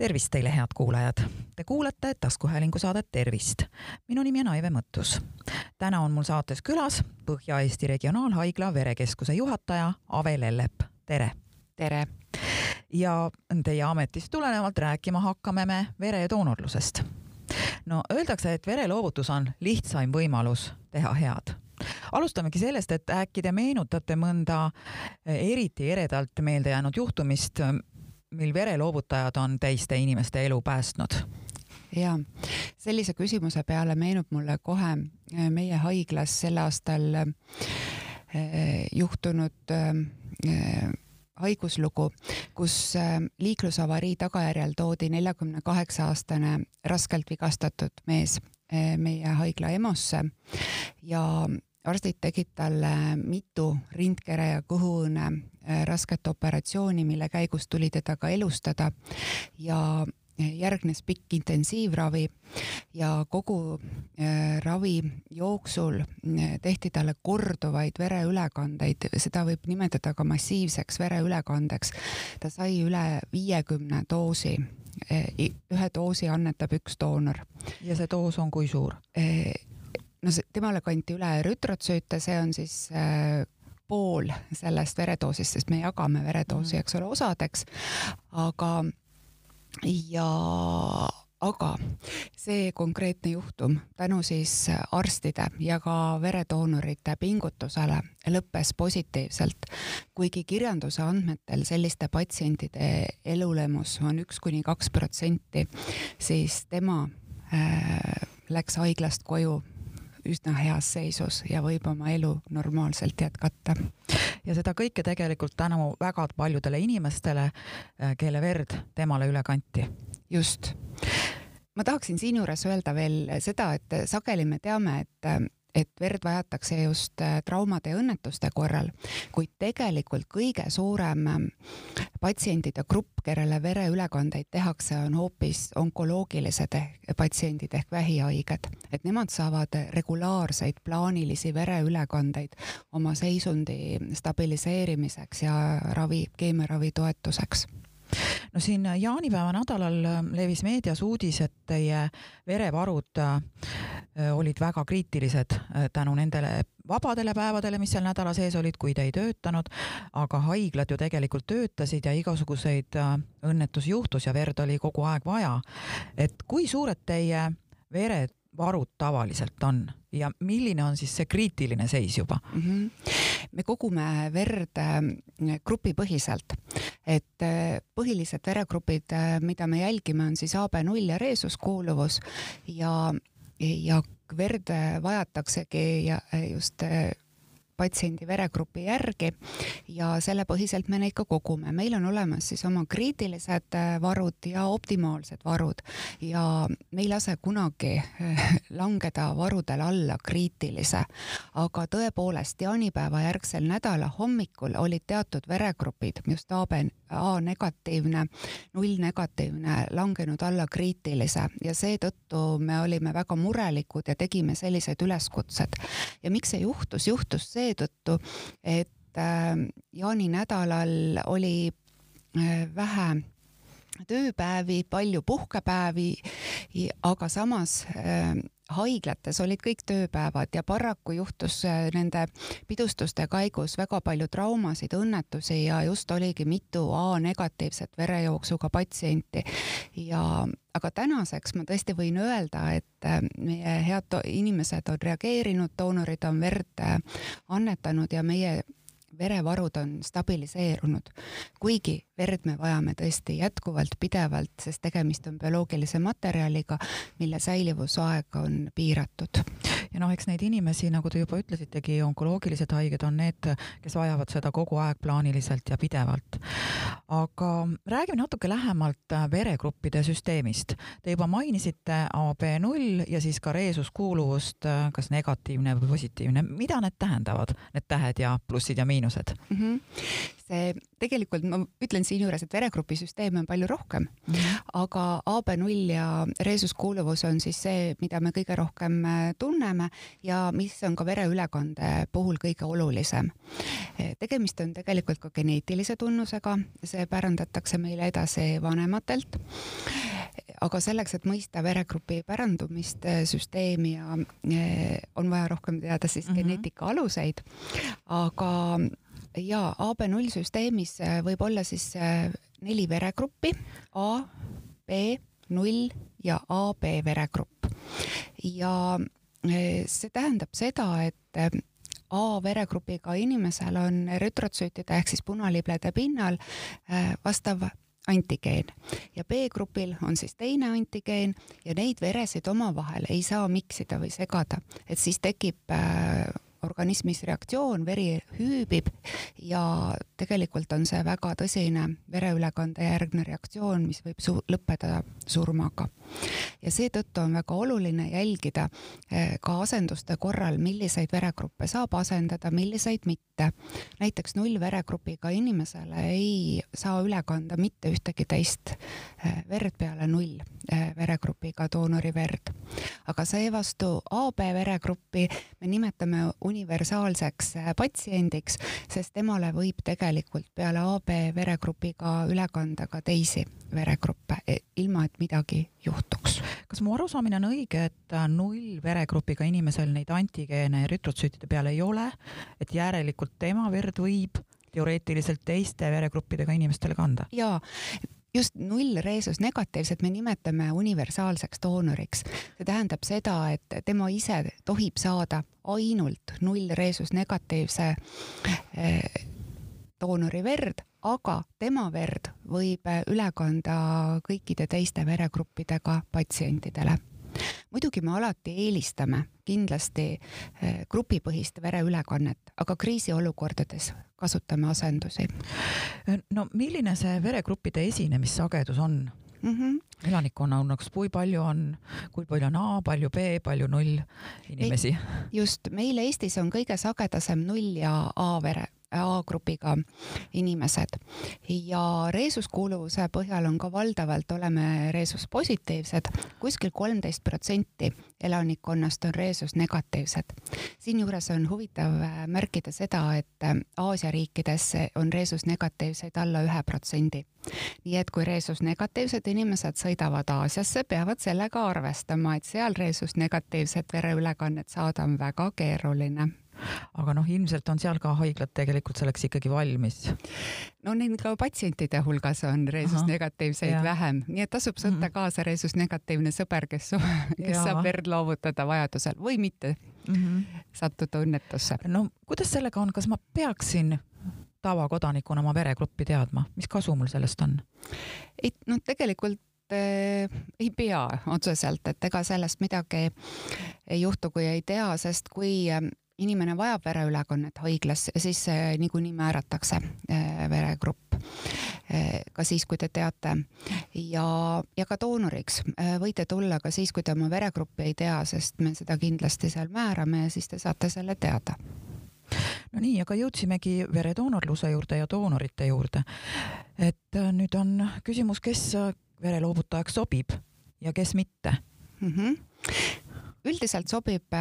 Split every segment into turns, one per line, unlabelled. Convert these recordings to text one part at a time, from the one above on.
tervist teile, head kuulajad! Te kuulate taskuhäälingu saadet Tervist. minu nimi on Aive Mõttus. täna on mul saates külas Põhja-Eesti Regionaalhaigla verekeskuse juhataja Ave Lellep, tere!
tere!
ja teie ametist tulenevalt rääkima hakkame me veredoonorlusest. no öeldakse, et vereloovutus on lihtsaim võimalus teha head alustamegi sellest, et äkki te meenutate mõnda eriti eredalt meelde jäänud juhtumist, mil vereloovutajad on teiste inimeste elu päästnud?
jaa, sellise küsimuse peale meenub mulle kohe äh, meie haiglas sel aastal äh, juhtunud äh, haiguslugu, kus liiklusavarii tagajärjel toodi neljakümne kaheksa aastane raskelt vigastatud mees meie haigla EMO-sse ja arstid tegid talle mitu rindkere ja kõhuõõne äh, rasket operatsiooni, mille käigus tuli teda ka elustada ja järgnes pikk intensiivravi ja kogu äh, ravi jooksul äh, tehti talle korduvaid vereülekandeid, seda võib nimetada ka massiivseks vereülekandeks. ta sai üle viiekümne doosi ühe doosi annetab üks doonor.
ja see doos on kui suur?
No see, temale kanti üle rütrotsüüte, see on siis äh, pool sellest veredoosist, sest me jagame veredoosi, eks ole, osadeks, aga ja aga see konkreetne juhtum tänu siis arstide ja ka veredoonorite pingutusele lõppes positiivselt. kuigi kirjanduse andmetel selliste patsientide elulemus on üks kuni kaks protsenti, siis tema äh, läks haiglast koju üsna heas seisus ja võib oma elu normaalselt jätkata.
ja seda kõike tegelikult tänu väga paljudele inimestele, äh, kelle verd temale üle kanti.
just. ma tahaksin siinjuures öelda veel seda, et sageli me teame, et et verd vajatakse just äh, traumade ja õnnetuste korral, kuid tegelikult kõige suurem ähm, patsientide grupp, kellele vereülekandeid tehakse, on hoopis onkoloogilised patsiendid ehk vähihaiged. et nemad saavad regulaarseid plaanilisi vereülekandeid oma seisundi stabiliseerimiseks ja ravi, keemiaravi toetuseks
no siin jaanipäeva nädalal levis meedias uudis, et teie verevarud äh, olid väga kriitilised äh, tänu nendele vabadele päevadele, mis seal nädala sees olid, kui te ei töötanud, aga haiglad ju tegelikult töötasid ja igasuguseid äh, õnnetusi juhtus ja verd oli kogu aeg vaja. et kui suured teie verevarud tavaliselt on ja milline on siis see kriitiline seis juba mm?
-hmm me kogume verd grupipõhiselt, et äh, põhilised veregrupid, äh, mida me jälgime, on siis AB0 ja reesuskuuluvus ja, ja verd vajataksegi ja just patsiendi veregrupi järgi ja selle põhiselt me neid ka kogume. meil on olemas siis oma kriitilised äh, varud ja optimaalsed varud ja me ei lase kunagi äh, langeda varudel alla kriitilise. aga tõepoolest, jaanipäeva järgsel nädala hommikul olid teatud veregrupid, just AB, A negatiivne, null negatiivne, langenud alla kriitilise ja seetõttu me olime väga murelikud ja tegime sellised üleskutsed. ja miks see juhtus, juhtus see, seetõttu, et äh, jaaninädalal oli äh, vähe tööpäevi, palju puhkepäevi, aga samas äh, haiglates olid kõik tööpäevad ja paraku juhtus nende pidustuste käigus väga palju traumasid, õnnetusi ja just oligi mitu A-negatiivset verejooksuga patsienti. ja aga tänaseks ma tõesti võin öelda, et meie head inimesed on reageerinud, doonorid on verd annetanud ja meie verevarud on stabiliseerunud. kuigi verd me vajame tõesti jätkuvalt, pidevalt, sest tegemist on bioloogilise materjaliga, mille säilivusaeg on piiratud.
ja noh, eks neid inimesi, nagu te juba ütlesitegi, onkoloogilised haiged on need, kes vajavad seda kogu aeg plaaniliselt ja pidevalt. aga räägime natuke lähemalt veregruppide süsteemist. Te juba mainisite AB null ja siis ka reesuskuuluvust, kas negatiivne või positiivne, mida need tähendavad, need tähed ja plussid ja miinused? Teenused
mm. -hmm. see tegelikult ma ütlen siinjuures, et veregrupi süsteeme on palju rohkem mm, -hmm. aga AB0 ja reesuskuuluvus on siis see, mida me kõige rohkem äh, tunneme ja mis on ka vereülekande puhul kõige olulisem. tegemist on tegelikult ka geneetilise tunnusega, see pärandatakse meile edasi vanematelt aga selleks, et mõista veregrupi pärandumist, äh, süsteemi ja äh, on vaja rohkem teada siis mm -hmm. geneetika aluseid. aga ja AB0 süsteemis äh, võib olla siis neli veregruppi A, B, null ja AB veregrupp. ja see tähendab seda, et A veregrupiga inimesel on rütrotsüütide ehk siis punaliblede pinnal vastav antigeen. Ja B-grupil on siis teine antigeen ja neid veresid omavahel ei saa miksida või segada, et siis tekib äh, organismis reaktsioon, veri hüübib ja tegelikult on see väga tõsine vereülekande järgne reaktsioon, mis võib su lõppeda surmaga. ja seetõttu on väga oluline jälgida eh, ka asenduste korral, milliseid veregruppe saab asendada, milliseid mitte. näiteks nullveregrupiga inimesele ei saa üle kanda mitte ühtegi teist eh, verd peale null eh, veregrupiga doonori verd. aga seevastu AB veregruppi me nimetame universaalseks äh, patsiendiks, sest temale võib tegelikult peale AB veregrupiga üle kanda ka teisi veregruppe, e, ilma et midagi juhtuks.
kas mu arusaamine on õige, et äh, null veregrupiga inimesel neid antigeene rütrotsüütide peal ei ole, et järelikult tema verd võib teoreetiliselt teiste veregruppidega inimestele kanda?
jaa, just nullreesus negatiivset me nimetame universaalseks doonoriks. see tähendab seda, et tema ise tohib saada ainult nullreesus negatiivse eh, doonori verd, aga tema verd võib üle kanda kõikide teiste veregruppidega patsientidele muidugi me alati eelistame kindlasti eh, grupipõhist vereülekannet, aga kriisiolukordades kasutame asendusi.
no milline see veregruppide esinemissagedus on? mm -hmm. elanikkonna hulgas, kui palju on, kui palju on A, palju B, palju null inimesi?
just, meil Eestis on kõige sagedasem null ja A vere, A-grupiga inimesed ja reesuskuuluvuse põhjal on ka valdavalt oleme reesus positiivsed kuskil, kuskil kolmteist protsenti elanikkonnast on reesus negatiivsed. siinjuures on huvitav äh, märkida seda, et äh, Aasia riikides on reesus negatiivseid alla ühe protsendi. nii et kui reesus negatiivsed inimesed sõidavad Aasiasse, peavad sellega arvestama, et seal reesus negatiivset vereülekannet saada on väga keeruline
aga noh, ilmselt on seal ka haiglad tegelikult selleks ikkagi valmis.
no neid ka patsientide hulgas on reesusnegatiivseid vähem, nii et tasub sõtta mm -hmm. kaasa reesusnegatiivne sõber, kes, kes ja. saab verd loovutada vajadusel või mitte mm -hmm. sattuda õnnetusse.
no kuidas sellega on, kas ma peaksin tavakodanikuna oma veregruppi teadma, mis kasu mul sellest on?
ei, noh, tegelikult äh, ei pea otseselt, et ega sellest midagi ei juhtu, kui ei tea, sest kui inimene vajab vereülekannet haiglas, siis niikuinii määratakse äh, veregrupp. Äh, ka siis, kui te teate ja, ja ka doonoriks võite tulla ka siis, kui te oma veregruppi ei tea, sest me seda kindlasti seal määrame ja siis te saate selle teada
no nii, aga jõudsimegi veredoonorluse juurde ja doonorite juurde. et nüüd on küsimus, kes vereloovutajaks sobib ja kes mitte mm.
-hmm. üldiselt sobib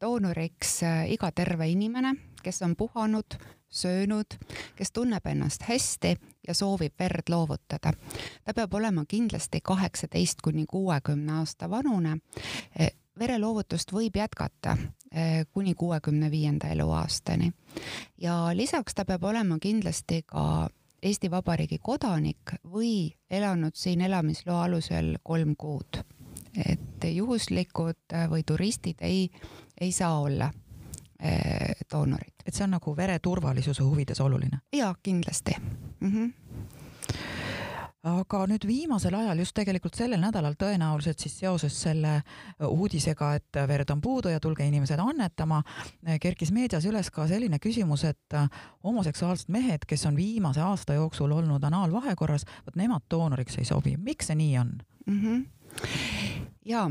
doonoriks äh, iga terve inimene, kes on puhanud, söönud, kes tunneb ennast hästi ja soovib verd loovutada. ta peab olema kindlasti kaheksateist kuni kuuekümne aasta vanune. Äh, vereloovutust võib jätkata äh, kuni kuuekümne viienda eluaastani ja lisaks ta peab olema kindlasti ka Eesti Vabariigi kodanik või elanud siin elamisloa alusel kolm kuud et juhuslikud või turistid ei ei saa olla eh, doonorid.
et see on nagu vere turvalisuse huvides oluline?
jaa, kindlasti mm. -hmm
aga nüüd viimasel ajal, just tegelikult sellel nädalal tõenäoliselt siis seoses selle uudisega, et verd on puudu ja tulge inimesed annetama, kerkis meedias üles ka selline küsimus, et homoseksuaalsed mehed, kes on viimase aasta jooksul olnud anaalvahekorras, vot nemad doonoriks ei sobi. miks see nii on mm? -hmm
ja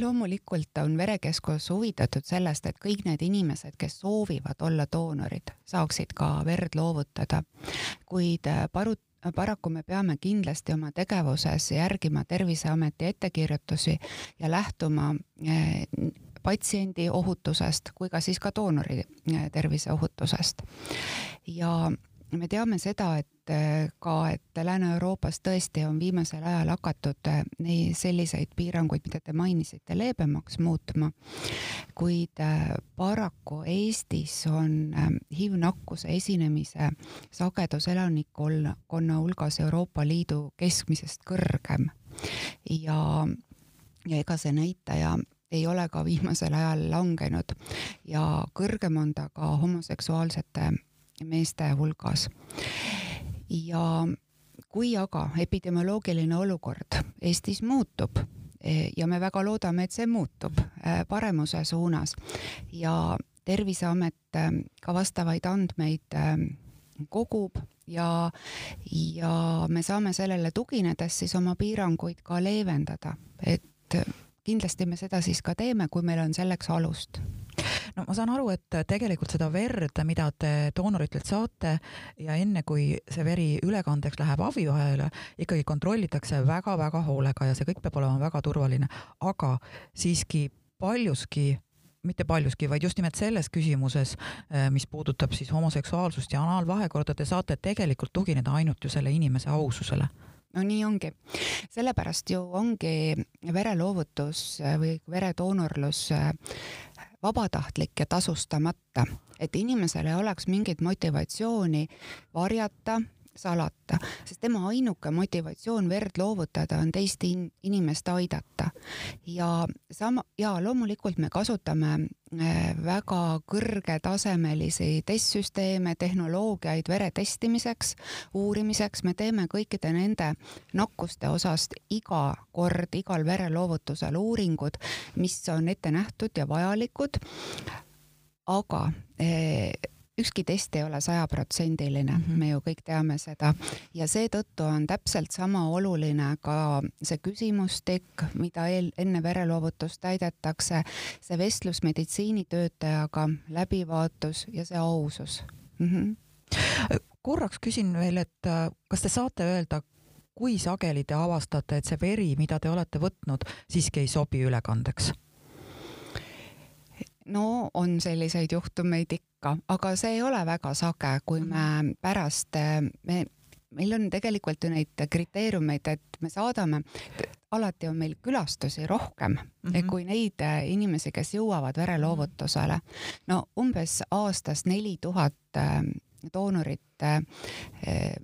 loomulikult on Verekeskus huvitatud sellest, et kõik need inimesed, kes soovivad olla doonorid, saaksid ka verd loovutada. kuid äh, paru-, paraku me peame kindlasti oma tegevuses järgima Terviseameti ettekirjutusi ja lähtuma äh, patsiendi ohutusest kui ka siis ka doonori äh, tervise ohutusest. ja me teame seda, et äh, ka, et Lääne-Euroopas tõesti on viimasel ajal hakatud äh, nii selliseid piiranguid, mida te mainisite, leebemaks muutma, kuid äh, paraku Eestis on HIV-nakkuse esinemise sagedus elanikkonna hulgas Euroopa Liidu keskmisest kõrgem. Ja, ja ega see näitaja ei ole ka viimasel ajal langenud. Ja kõrgem on ta ka homoseksuaalsete meeste hulgas. ja kui aga epidemioloogiline olukord Eestis muutub e, ja me väga loodame, et see muutub e, paremuse suunas ja Terviseamet e, ka vastavaid andmeid kogub ja, ja me saame sellele tuginedes siis oma piiranguid ka leevendada, et kindlasti me seda siis ka teeme, kui meil on selleks alust
no ma saan aru, et tegelikult seda verd, mida te doonoritelt saate ja enne kui see veri ülekandeks läheb abivajajale, ikkagi kontrollitakse väga-väga hoolega ja see kõik peab olema väga turvaline, aga siiski paljuski mitte paljuski, vaid just nimelt selles küsimuses, eh, mis puudutab siis homoseksuaalsust ja anaalvahekorda, te saate tegelikult tugineda ainult ju selle inimese aususele
no nii ongi. sellepärast ju ongi vereloovutus või veredoonorlus vabatahtlik ja tasustamata, et inimesel ei oleks mingit motivatsiooni varjata, salata, sest tema ainuke motivatsioon verd loovutada on teist in inimest aidata. ja sama, ja loomulikult me kasutame väga kõrgetasemelisi testsüsteeme, tehnoloogiaid vere testimiseks, uurimiseks, me teeme kõikide nende nakkuste osast iga kord, igal vereloovutusel uuringud, mis on ette nähtud ja vajalikud. aga eh, ükski test ei ole sajaprotsendiline mm, -hmm. me ju kõik teame seda ja seetõttu on täpselt sama oluline ka see küsimustik, mida eel, enne vereloovutust täidetakse, see vestlus meditsiinitöötajaga, läbivaatus ja see ausus mm. -hmm.
korraks küsin veel, et äh, kas te saate öelda, kui sageli te avastate, et see veri, mida te olete võtnud, siiski ei sobi ülekandeks?
no on selliseid juhtumeid ikka, aga see ei ole väga sage, kui me mhm. pärast, me, meil on tegelikult ju neid kriteeriumeid, et me saadame, alati on meil külastusi rohkem mm -hmm. kui neid inimesi, kes jõuavad vereloovutusele. no umbes aastas neli tuhat doonorit eh,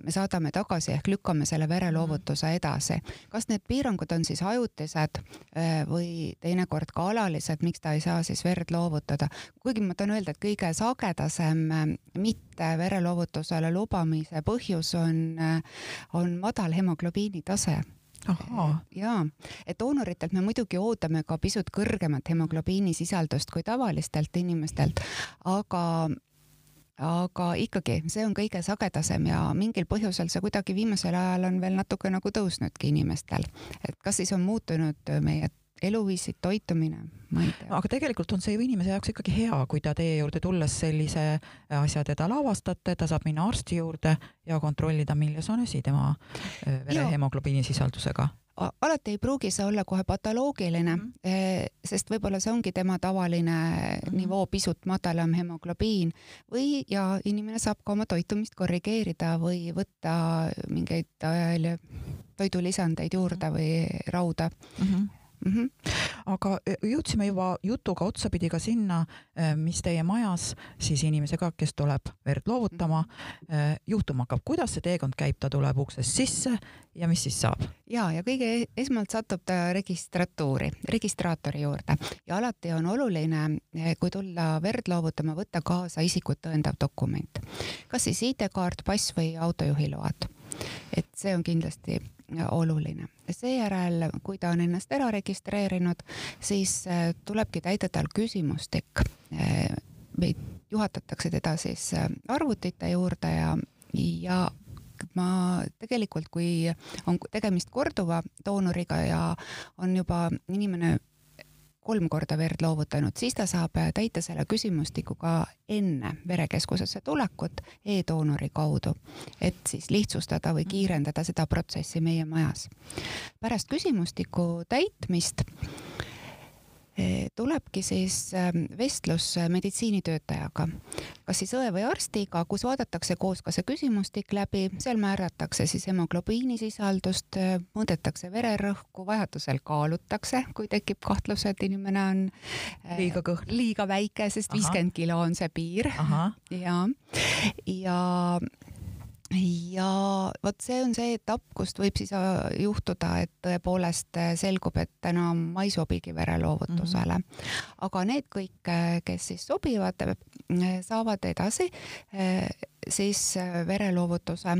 me saadame tagasi ehk lükkame selle vereloovutuse mhm. edasi. kas need piirangud on siis ajutised eh, või teinekord ka alalised, miks ta ei saa siis verd loovutada, kuigi ma tahan öelda, et kõige sagedasem eh, mitte vereloovutusele lubamise põhjus on, on madal hemoglobiini tase ja, et doonoritelt me muidugi ootame ka pisut kõrgemat hemoglobiini sisaldust kui tavalistelt inimestelt, aga aga ikkagi, see on kõige sagedasem ja mingil põhjusel see kuidagi viimasel ajal on veel natuke nagu tõusnudki inimestel. et kas siis on muutunud meie eluviisid, toitumine, ma ei tea.
aga tegelikult on see ju inimese jaoks ikkagi hea, kui ta teie juurde tulles sellise asja teda lavastate, ta saab minna arsti juurde ja kontrollida, milles on asi tema äh, verehemoglobiini sisaldusega
alati ei pruugi see olla kohe patoloogiline mm, -hmm. sest võib-olla see ongi tema tavaline mm -hmm. nivoo, pisut madalam hemoglobiin või, ja inimene saab ka oma toitumist korrigeerida või võtta mingeid äh, toidulisandeid juurde mhm. või rauda mm. -hmm
mm. -hmm. Aga e, jõudsime juba jutuga otsapidi ka sinna, e, mis teie majas siis inimesega, kes tuleb verd loovutama, e, juhtuma hakkab, kuidas see teekond käib, ta tuleb uksest sisse ja mis siis saab?
ja, ja kõige e-, esmalt satub ta registratuuri, registraatori juurde ja alati on oluline, kui tulla verd loovutama, võtta kaasa isikut tõendav dokument, kas siis ID-kaart, pass või autojuhiload. et see on kindlasti oluline. seejärel, kui ta on ennast ära registreerinud, siis äh, tulebki täida tal küsimustik. äh, juhatatakse teda siis äh, arvutite juurde ja, ja ma tegelikult, kui on tegemist korduva doonoriga ja on juba inimene kolm korda verd loovutanud, siis ta saab täita selle küsimustiku ka enne verekeskusesse tulekut e-doonori kaudu, et siis lihtsustada või kiirendada seda protsessi meie majas. pärast küsimustiku täitmist tulebki siis ähm, vestlus äh, meditsiinitöötajaga, kas siis õe või arstiga, kus vaadatakse koos ka see küsimustik läbi, seal määratakse siis hemoglobiini sisaldust, äh, mõõdetakse vererõhku, vajadusel kaalutakse, kui tekib kahtlus, et inimene on
äh, liiga kõht,
liiga väike, sest viiskümmend kilo on see piir. ja, ja ja vot see on see etapp, kust võib siis äh, juhtuda, et tõepoolest äh, selgub, et enam ma ei sobigi vereloovutusele mm. -hmm. aga need kõik, äh, kes siis sobivad, saavad edasi siis vereloovutuse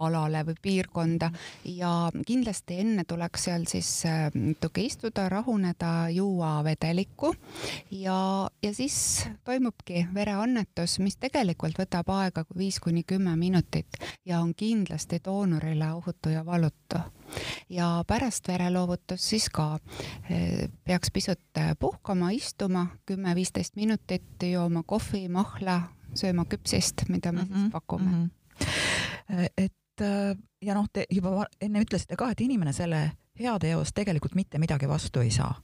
alale või piirkonda ja kindlasti enne tuleks seal siis natuke istuda, rahuneda, juua vedelikku ja, ja siis toimubki vereannetus, mis tegelikult võtab aega viis kuni kümme minutit ja on kindlasti doonorile ohutu ja valutu ja pärast vereloovutust siis ka eh, peaks pisut puhkama, istuma kümme-viisteist minutit, jooma kohvi, mahla, sööma küpsist, mida me mm -hmm, siis pakume mm.
-hmm. et Äh, ja noh, te juba enne ütlesite ka, et inimene selle heateost tegelikult mitte midagi vastu ei saa.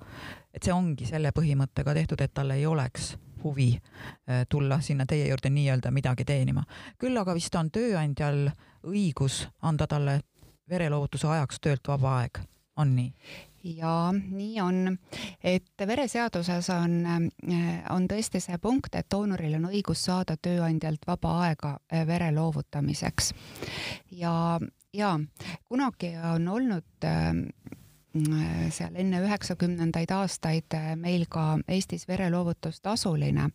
et see ongi selle põhimõttega tehtud, et tal ei oleks huvi äh, tulla sinna teie juurde nii-öelda midagi teenima. küll aga vist on tööandjal õigus anda talle vereloovutuse ajaks töölt vaba aeg, on nii?
Ja nii on, et vereseaduses on, on tõesti see punkt, et doonoril on õigus saada tööandjalt vaba aega eh, vere loovutamiseks. ja, ja kunagi on olnud Äh, seal enne üheksakümnendaid aastaid äh, meil ka Eestis vereloovutus tasuline.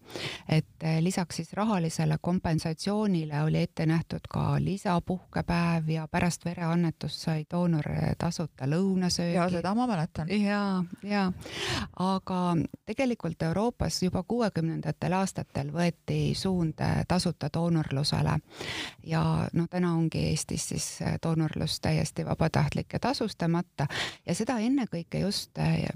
et äh, lisaks siis rahalisele kompensatsioonile oli ette nähtud ka lisapuhkepäev ja pärast vereannetust sai doonor tasuta lõunasöögi.
ja seda ma mäletan.
ja, ja aga tegelikult Euroopas juba kuuekümnendatel aastatel võeti suund tasuta doonorlusele ja noh, täna ongi Eestis siis doonorlus täiesti vabatahtlik ja tasustamata ja seda seda ennekõike just äh,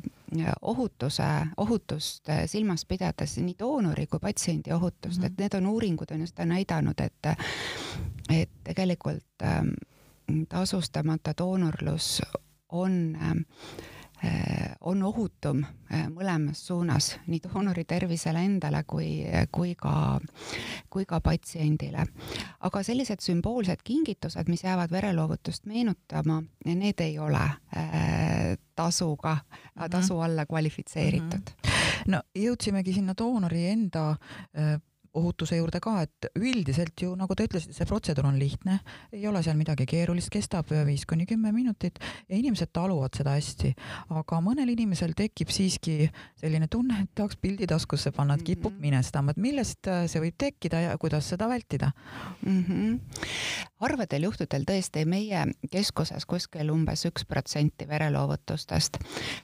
ohutuse, ohutust äh, silmas pidades, nii doonori kui patsiendi ohutust mm, -hmm. et need on uuringud on ju seda näidanud, et, et tegelikult ähm, tasustamata doonorlus on äh, Äh, on ohutum mõlemas suunas, nii doonori tervisele endale kui, kui ka, kui ka patsiendile. Aga sellised sümboolsed kingitused, mis jäävad vereloovutust meenutama, need ei ole äh, tasuga, tasu alla kvalifitseeritud mm.
-hmm. no jõudsimegi sinna doonori enda ohutuse juurde ka, et üldiselt ju nagu te ütlesite, see protseduur on lihtne, ei ole seal midagi keerulist, kestab viis kuni kümme minutit ja inimesed taluvad seda hästi. aga mõnel inimesel tekib siiski selline tunne, et tahaks pildi taskusse panna, et kipub mm -hmm. minestama, et millest see võib tekkida ja kuidas seda vältida
mm? -hmm. Harvadel juhtudel tõesti meie keskuses kuskil umbes üks protsenti vereloovutustest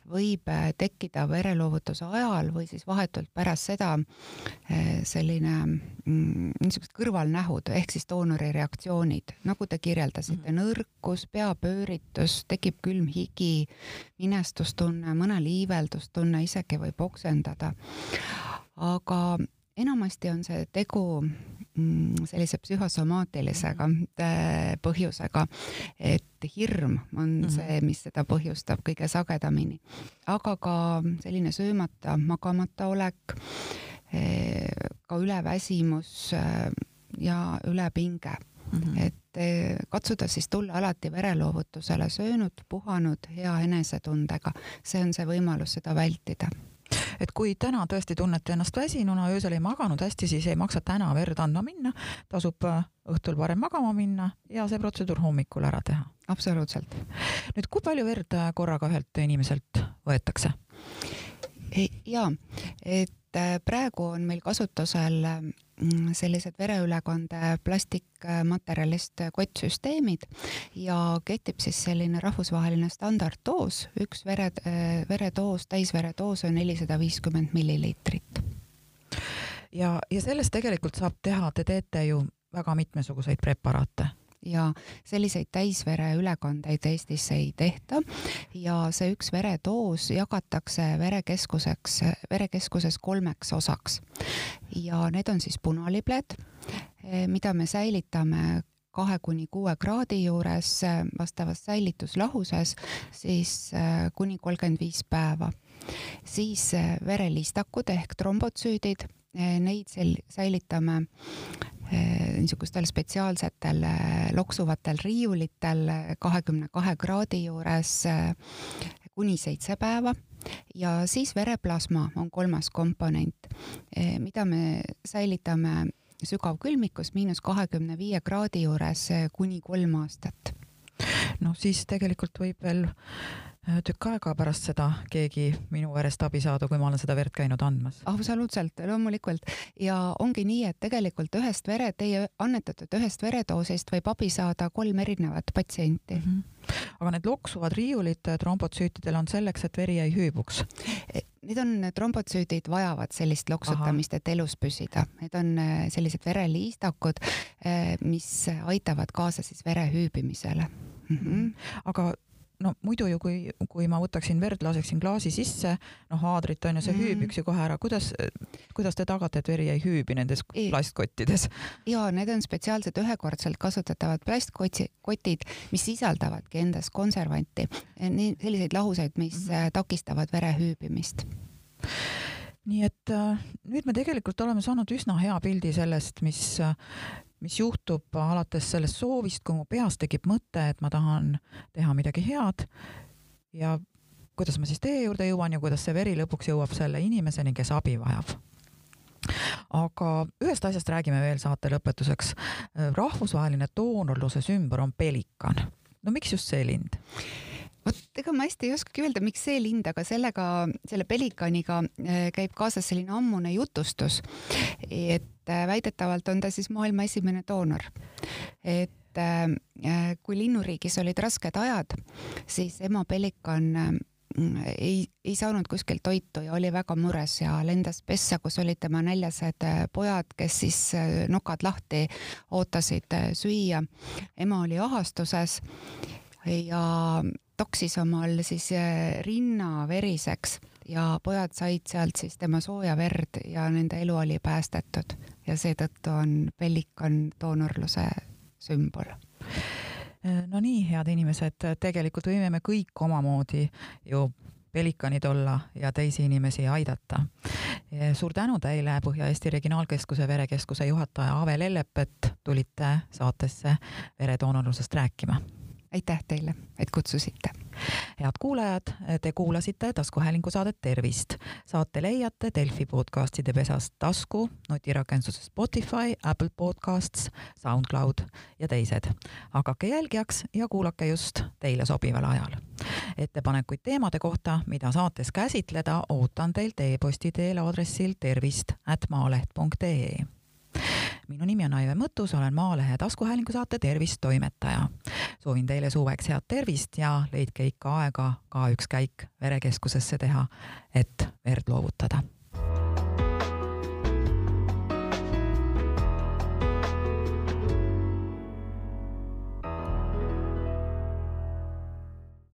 võib äh, tekkida vereloovutuse ajal või siis vahetult pärast seda äh, selline mm, niisugused kõrvalnähud ehk siis doonori reaktsioonid, nagu te kirjeldasite mm, -hmm. nõrkus, peapööritus, tekib külm higi, minestustunne, mõnel iiveldustunne, isegi võib oksendada. aga enamasti on see tegu mm, sellise psühhosomaatilisega -hmm. põhjusega, et hirm on mm -hmm. see, mis seda põhjustab kõige sagedamini, aga ka selline söömata, magamata olek ka üleväsimus äh, ja ülepinge mm. -hmm. et äh, katsuda siis tulla alati vereloovutusele söönud, puhanud, hea enesetundega, see on see võimalus seda vältida
et kui täna tõesti tunnete ennast väsinuna, öösel ei maganud hästi, siis ei maksa täna verd andma minna, tasub äh, õhtul varem magama minna ja see protseduur hommikul ära teha.
absoluutselt.
nüüd, kui palju verd korraga ühelt inimeselt võetakse?
ja, et Äh, praegu on meil kasutusel mm, sellised vereülekande plastikmaterjalist kottsüsteemid ja kehtib siis selline rahvusvaheline standarddoos, üks vere, äh, veredoos, täisveredoos on nelisada viiskümmend milliliitrit.
ja, ja sellest tegelikult saab teha, te teete ju väga mitmesuguseid preparaate
ja selliseid täisvere ülekandeid Eestis ei tehta ja see üks veredoos jagatakse verekeskuseks, verekeskuses kolmeks osaks. ja need on siis punalibled, mida me säilitame kahe kuni kuue kraadi juures vastavas säilituslahuses siis äh, kuni kolmkümmend viis päeva. Siis äh, verelistakud ehk trombotsüüdid, äh, neid sel-, säilitame Eh, niisugustel spetsiaalsetel loksuvatel riiulitel kahekümne kahe kraadi juures kuni seitse päeva ja siis vereplasma on kolmas komponent, mida me säilitame sügavkülmikus miinus kahekümne viie kraadi juures kuni kolm aastat.
noh, siis tegelikult võib veel Äh, tükk aega pärast seda keegi minu verest abi saada, kui ma olen seda verd käinud andmas.
absoluutselt, loomulikult. ja ongi nii, et tegelikult ühest vere, teie annetatud ühest veredoosist võib abi saada kolm erinevat patsienti mm.
-hmm. aga need loksuvad riiulid trombotsüütidel on selleks, et veri ei hüübuks?
E, need on, trombotsüüdid vajavad sellist loksutamist, et elus püsida. Need on äh, sellised vereliistakud, äh, mis aitavad kaasa siis vere hüübimisele mm. -hmm.
aga no muidu ju, kui, kui ma võtaksin verd, laseksin klaasi sisse, noh, haadrit on ju, see mm. hüübiks ju kohe ära, kuidas, kuidas te tagate, et veri ei hüübi nendes ei. plastkottides?
ja need on spetsiaalsed ühekordselt kasutatavad plastkotid, mis sisaldavadki endas konservanti, nii selliseid lahuseid, mis mm takistavad vere hüübimist
nii et äh, nüüd me tegelikult oleme saanud üsna hea pildi sellest, mis äh, mis juhtub alates sellest soovist, kui mu peas tekib mõte, et ma tahan teha midagi head ja kuidas ma siis tee juurde jõuan ja kuidas see veri lõpuks jõuab selle inimeseni, kes abi vajab. aga ühest asjast räägime veel saate lõpetuseks. rahvusvaheline doonorluse sümbol on pelikan. no miks just see lind?
Vot ega ma hästi ei oskagi öelda, miks see lind, aga sellega, selle pelikaniga äh, käib kaasas selline ammune jutustus, et äh, väidetavalt on ta siis maailma esimene doonor. et äh, kui linnuriigis olid rasked ajad, siis ema pelikan ei, ei saanud kuskilt toitu ja oli väga mures ja lendas pessa, kus olid tema näljased pojad, kes siis nokad lahti ootasid süüa. ema oli ahastuses ja toksis omal siis äh, rinna veriseks ja pojad said sealt siis tema sooja verd ja nende elu oli päästetud ja seetõttu on pellikan doonorluse sümbol
äh, no nii, head inimesed, tegelikult võime me kõik omamoodi ju pelikanid olla ja teisi inimesi aidata. suur tänu teile, Põhja-Eesti Regionaalkeskuse verekeskuse juhataja Ave Lellep, et tulite saatesse veredoonorlusest rääkima
aitäh teile, et kutsusite.
head kuulajad, te kuulasite taskuhäälingu saadet Tervist. saate leiate Delfi podcastide pesast tasku, nutirakenduses Spotify, Apple Podcasts, SoundCloud ja teised. hakake jälgijaks ja kuulake just teile sobival ajal. ettepanekuid teemade kohta, mida saates käsitleda, ootan teilt e-posti teel aadressil tervist at maaleht.ee minu nimi on Aive Mõttus, olen Maalehe taskuhäälingu saate Tervist toimetaja. soovin teile suveks head tervist ja leidke ikka aega ka üks käik verekeskusesse teha, et verd loovutada